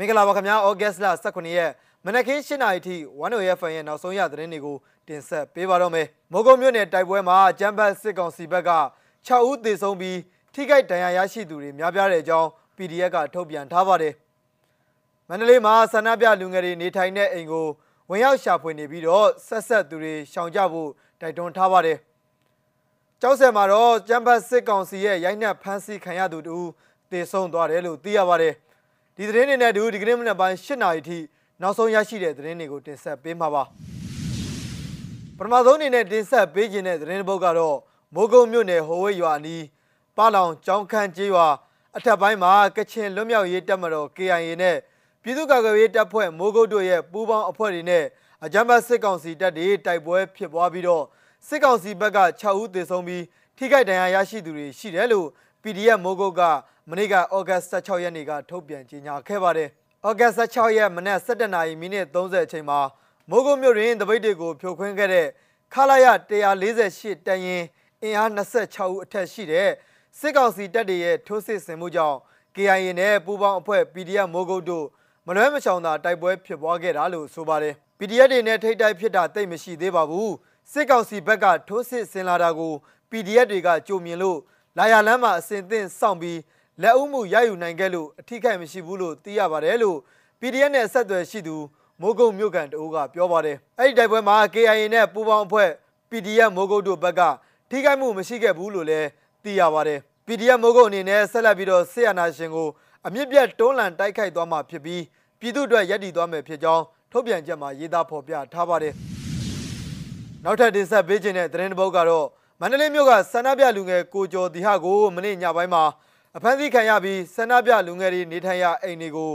မင်္ဂလာပါခင်ဗျာဩဂတ်စ်လ18ရက်မနက်ခင်း7:00နာရီထိ1 FM ရဲ့နောက်ဆုံးရသတင်းတွေကိုတင်ဆက်ပေးပါတော့မယ်မိုးကုတ်မြို့နယ်တိုက်ပွဲမှာကျမ်းပတ်စစ်ကောင်စီဘက်က6ဦးသေဆုံးပြီးထိခိုက်ဒဏ်ရာရရှိသူတွေများပြားတဲ့အကြောင်း PDF ကထုတ်ပြန်ထားပါတယ်မန္တလေးမှာဆန္ဒပြလူငယ်တွေနေထိုင်တဲ့အိမ်ကိုဝင်ရောက်ရှာဖွေနေပြီးတော့ဆက်ဆက်သူတွေရှောင်ကြဖို့တိုက်တွန်းထားပါတယ်ကျောက်ဆယ်မှာတော့ကျမ်းပတ်စစ်ကောင်စီရဲ့ရိုက်နှက်ဖမ်းဆီးခံရသူတူသေဆုံးသွားတယ်လို့သိရပါတယ် ဒီသတင်းတွေနဲ့တူဒီကနေ့မနက်ပိုင်း၈နာရီထိနောက်ဆုံးရရှိတဲ့သတင်းတွေကိုတင်ဆက်ပေးမှာပါပထမဆုံးအနေနဲ့တင်ဆက်ပေးခြင်းတဲ့သတင်းတစ်ပုဒ်ကတော့မိုးကုတ်မြို့နယ်ဟိုဝဲရွာအနီးပါလောင်ကျောင်းခန့်ကျေးရွာအထက်ပိုင်းမှာကချင်လွတ်မြောက်ရေးတပ်မတော် KIA နဲ့ပြည်သူ့ကာကွယ်ရေးတပ်ဖွဲ့မိုးကုတ်တို့ရဲ့ပူးပေါင်းအဖွဲ့တွေနဲ့အကြမ်းဖက်စစ်ကောင်စီတပ်တွေတိုက်ပွဲဖြစ်ပွားပြီးတော့စစ်ကောင်စီဘက်က6ဦးသေဆုံးပြီးထိခိုက်ဒဏ်ရာရရှိသူတွေရှိတယ်လို့ PDF မိုးကုတ်ကမနေ့ကဩဂတ်16ရက်နေ့ကထုတ်ပြန်ကြေညာခဲ့ပါတယ်။ဩဂတ်16ရက်မနက်7:00နာရီမိနစ်30အချိန်မှာမိုးကုတ်မြို့တွင်တပိတ်တွေကိုဖြိုခွင်းခဲ့တဲ့ခလာရ148တန်ရင်အင်အား26ဦးအထက်ရှိတဲ့စစ်ကောင်စီတပ်တွေရဲ့ထိုးစစ်ဆင်မှုကြောင့် KIA နဲ့ပူးပေါင်းအဖွဲ့ PDF မိုးကုတ်တို့မလွဲမချောင်သာတိုက်ပွဲဖြစ်ပွားခဲ့တာလို့ဆိုပါတယ်။ PDF တွေနဲ့ထိတ်တိုက်ဖြစ်တာတိတ်မရှိသေးပါဘူး။စစ်ကောင်စီဘက်ကထိုးစစ်ဆင်လာတာကို PDF တွေကကြိုမြင်လို့ လာရလမ်းမှာအစဉ်သင့်စောင့်ပြီးလက်ဦးမှုရယူနိုင်ခဲ့လို့အထိခိုက်မရှိဘူးလို့သိရပါတယ်လို့ PDF နဲ့ဆက်သွယ်ရှိသူမိုးကုတ်မြို့ကန်တအူးကပြောပါတယ်အဲ့ဒီတိုက်ပွဲမှာ KIA နဲ့ပူးပေါင်းအဖွဲ့ PDF မိုးကုတ်တို့ဘက်ကထိခိုက်မှုမရှိခဲ့ဘူးလို့လည်းသိရပါတယ် PDF မိုးကုတ်အနေနဲ့ဆက်လက်ပြီးတော့ဆေးရနာရှင်ကိုအမြင့်ပြတ်တွန်းလှန်တိုက်ခိုက်သွားမှာဖြစ်ပြီးပြည်သူ့အတွက်ရည်တည်သွားမယ်ဖြစ်ကြောင်းထုတ်ပြန်ချက်မှာရေးသားဖော်ပြထားပါတယ်နောက်ထပ်တင်ဆက်ပေးခြင်းတဲ့သတင်းတစ်ပုဒ်ကတော့ မန္တလေးမြို့ကဆန္ဒပြလူငယ်ကိုကျော်ဒီဟာကိုမနေ့ညပိုင်းမှာအဖမ်းဆီးခံရပြီးဆန္ဒပြလူငယ်တွေနေထိုင်ရာအိမ်တွေကို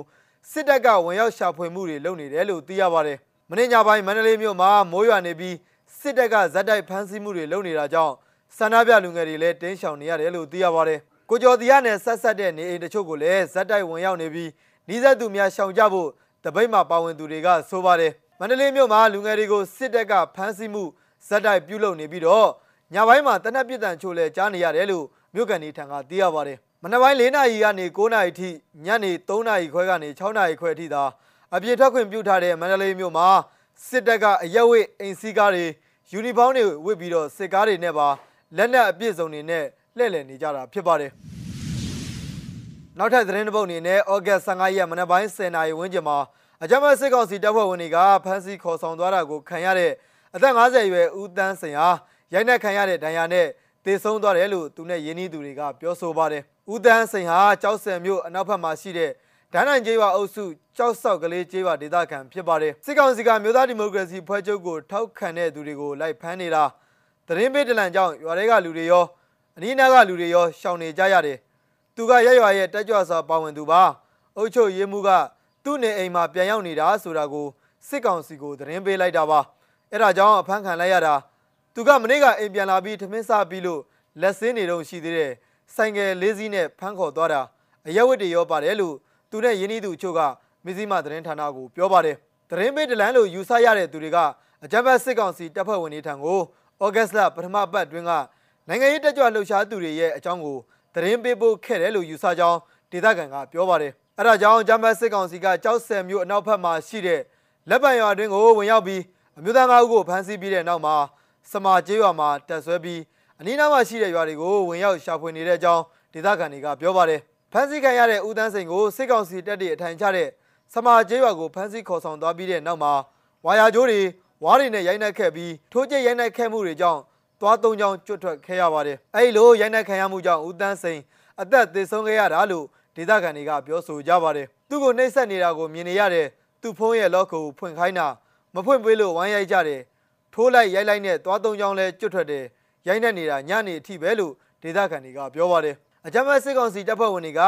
စစ်တပ်ကဝင်ရောက်ရှာဖွေမှုတွေလုပ်နေတယ်လို့သိရပါတယ်။မနေ့ညပိုင်းမန္တလေးမြို့မှာမိုးရွာနေပြီးစစ်တပ်ကဇက်တိုက်ဖမ်းဆီးမှုတွေလုပ်နေတာကြောင့်ဆန္ဒပြလူငယ်တွေလည်းတင်းရှောင်နေရတယ်လို့သိရပါတယ်။ကိုကျော်တီရနဲ့ဆက်ဆက်တဲ့နေအိမ်တချို့ကိုလည်းဇက်တိုက်ဝင်ရောက်နေပြီးနှီးဆက်သူများရှောင်ကြဖို့တပိတ်မှာပါဝင်သူတွေကဆိုပါတယ်။မန္တလေးမြို့မှာလူငယ်တွေကိုစစ်တပ်ကဖမ်းဆီးမှုဇက်တိုက်ပြုလုပ်နေပြီးတော့ ညပိုင်းမှာတနက်ပြစ်ဒဏ်ချို့လဲကြားနေရတယ်လို့မြို့ကန်ဒီထံကသိရပါတယ်။မနက်ပိုင်း၄နာရီကနေ9နာရီထိညနေ3နာရီခွဲကနေ6နာရီခွဲထိသာအပြည့်ထွက်ခွင့်ပြုထားတဲ့မန္တလေးမြို့မှာစစ်တပ်ကအရက်ဝိတ်အိမ်စီးကားတွေယူနီဖောင်းတွေဝတ်ပြီးတော့စစ်ကားတွေနဲ့ပါလက်နက်အပြည့်စုံတွေနဲ့လှည့်လည်နေကြတာဖြစ်ပါတယ်နောက်ထပ်သတင်းတစ်ပုဒ်အနေနဲ့ဩဂတ်15ရက်မနက်ပိုင်း10နာရီဝန်းကျင်မှာအကြမ်းဖက်စစ်ကောင်စီတပ်ဖွဲ့ဝင်တွေကဖမ်းဆီးခေါ်ဆောင်သွားတာကိုခံရတဲ့အသက်50အရွယ်ဦးတန်းစင်ဟာ ရိုက်နှက်ခံရတဲ့ဒဏ်ရာနဲ့တေဆုံးသွားတယ်လို့သူနဲ့ရင်းနှီးသူတွေကပြောဆိုပါတယ်ဦးတန်းစိန်ဟာကြောက်စံမြို့အနောက်ဘက်မှာရှိတဲ့ဒန်းနိုင်ကျေးရွာအုပ်စုကြောက်ဆောက်ကလေးကျေးရွာဒေသခံဖြစ်ပါတယ်စစ်ကောင်စီကမြို့သားဒီမိုကရေစီဖွဲ့ချုပ်ကိုထောက်ခံတဲ့သူတွေကိုလိုက်ဖမ်းနေတာသတင်းပေးတလန်ကြောင့်ရွာတွေကလူတွေရောအနီးနားကလူတွေရောရှောင်နေကြရတယ်သူကရက်ရွာရဲ့တက်ကြွစွာပါဝင်သူပါအုပ်ချုပ်ရေးမှုကသူ့နေအိမ်မှာပြန်ရောက်နေတာဆိုတာကိုစစ်ကောင်စီကိုသတင်းပေးလိုက်တာပါအဲ့ဒါကြောင့်အဖမ်းခံလိုက်ရတာ သူကမနေ့ကအိမ်ပြန်လာပြီးထမင်းစားပြီးလို့လက်စင်းနေတော့ရှိသေးတယ်ဆိုင်ကယ်လေးစီးနဲ့ဖမ်းခေါ်သွားတာအရက်ဝတ်တွေရောပါတယ်လို့သူနဲ့ယင်းဤသူအချို့ကမစ္စည်းမသတင်းဌာနကိုပြောပါတယ်သတင်းပေးတလန်လို့ယူဆရတဲ့သူတွေကအကြမ်းဖက်စစ်ကောင်စီတပ်ဖွဲ့ဝင်တွေထံကိုဩဂတ်စ်လပထမပတ်တွင်ကနိုင်ငံရေးတက်ကြွလှုပ်ရှားသူတွေရဲ့အကြောင်းကိုသတင်းပေးဖို့ခဲ့တယ်လို့ယူဆကြောင်းဒေသခံကပြောပါတယ်အဲဒါကြောင့်ဂျမ်ဘတ်စစ်ကောင်စီကကြောက်ဆယ်မျိုးအနောက်ဘက်မှာရှိတဲ့လက်ပံရွာတွင်ကိုဝင်ရောက်ပြီးအမျိုးသား၅ဦးကိုဖမ်းဆီးပြီးတဲ့နောက်မှာ စမာကျေးရွာမှာတက်ဆွဲပြီးအနီးနားမှာရှိတဲ့ရွာတွေကိုဝင်ရောက်ရှာဖွေနေတဲ့အကြောင်းဒေသခံတွေကပြောပါတယ်ဖမ်းဆီးခံရတဲ့ဦးတန်းစိန်ကိုစစ်ကောင်စီတပ်တွေအထိုင်ချတဲ့စမာကျေးရွာကိုဖမ်းဆီးခေါ်ဆောင်သွားပြီးတဲ့နောက်မှာဝါယာကျိုးတွေဝါးတွေနဲ့ရိုက်နှက်ခဲ့ပြီးထိုးကျရိုက်နှက်ခဲ့မှုတွေကြောင့်သွားသုံးချောင်းကျွတ်ထွက်ခဲ့ရပါတယ်အဲဒီလိုရိုက်နှက်ခံရမှုကြောင့်ဦးတန်းစိန်အသက်သေဆုံးခဲ့ရတာလို့ဒေသခံတွေကပြောဆိုကြပါတယ်သူ့ကိုနှိပ်စက်နေတာကိုမြင်နေရတဲ့သူ့ဖုန်းရဲ့လော့ကိုဖွင့်ခိုင်းတာမဖွင့်ပေးလို့ဝိုင်းရိုက်ကြတယ် ထိုးလိုက်ရိုက်လိုက်နဲ့သွားသုံးချောင်းလဲကျွတ်ထွက်တယ်ရိုက်နှက်နေတာညနေအထိပဲလို့ဒေသခံတွေကပြောပါတယ်အကြမ်းဖက်စစ်ကောင်စီတပ်ဖွဲ့ဝင်တွေကဩ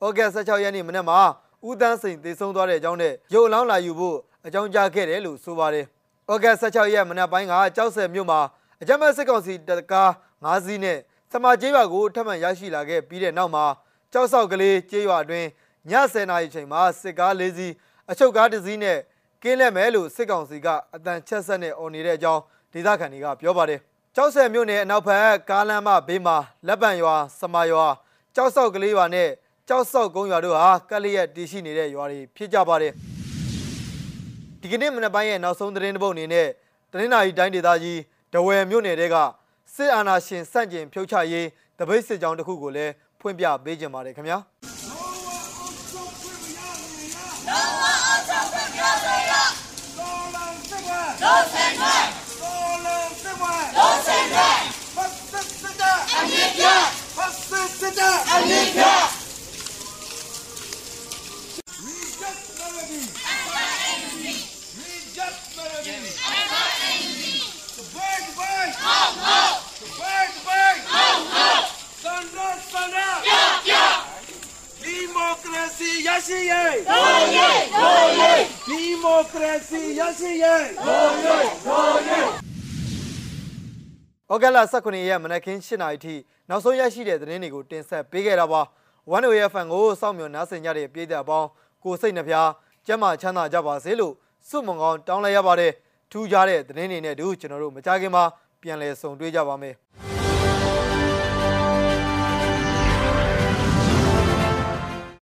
ဂတ်16ရက်နေ့မနက်မှာဦးတန်းစိန်သေဆုံးသွားတဲ့အကြောင်းနဲ့ရုပ်အလောင်းလာယူဖို့အကြောင်းကြားခဲ့တယ်လို့ဆိုပါတယ်ဩဂတ်16ရက်မနက်ပိုင်းကကြောက်ဆယ်မြို့မှာအကြမ်းဖက်စစ်ကောင်စီတပ်ကား၅စီးနဲ့စမာကျေးရွာကိုထပ်မံရရှိလာခဲ့ပြီးတဲ့နောက်မှာကြောက်ဆောက်ကလေးကျေးရွာအတွင်းည10:00နာရီချိန်မှာစစ်ကား၄စီးအချုပ်ကားတစ်စီးနဲ့ ကင်းလက်မဲလို့စစ်ကောင်စီကအတန်ချက်ဆက်နဲ့អော်နေတဲ့အကြောင်းဒေသခံတွေကပြောပါတယ်ကျောက်ဆယ်မြို့နယ်အနောက်ဘက်ကားလမ်းမဘေးမှာလက်ပံရွာစမာရွာကြောက်ဆောက်ကလေးရွာနဲ့ကြောက်ဆောက်ကုန်းရွာတို့ဟာကက်လျက်တည်ရှိနေတဲ့ရွာတွေဖြစ်ကြပါတယ်ဒီကနေ့မနက်ပိုင်းရဲ့နောက်ဆုံးသတင်းတစ်ပုဒ်အနေနဲ့တနင်္လာရီတိုင်းဒေသကြီးဒဝယ်မြို့နယ်တဲကစစ်အာဏာရှင်စန့်ကျင်ဖြုတ်ချရေးတပိတ်စစ်ကြောင်းတစ်ခုကိုလည်းဖွင့်ပြပေးကြပါတယ်ခင်ဗျာ bird. Thunder, thunder. Democracy, yes, yes. ဒီမိုကရေစီရရှိရဲ့။ ဩဂတ်လ18ရက်မနက်ခင်း7:00နာရီထိနောက်ဆုံးရရှိတဲ့သတင်းတွေကိုတင်ဆက်ပေးခဲ့တာပါ။ One Way FM ကိုစောင့်မျှော်နားဆင်ကြတဲ့ပြည်သက်အပေါင်းကိုစိတ်နှဖျားကျမ်းမာချမ်းသာကြပါစေလို့ဆုမွန်ကောင်းတောင်းလိုက်ရပါတယ်။ထူးခြားတဲ့သတင်းတွေနဲ့အတူကျွန်တော်တို့မကြခင်မှာပြန်လည်ဆုံတွေ့ကြပါမယ်။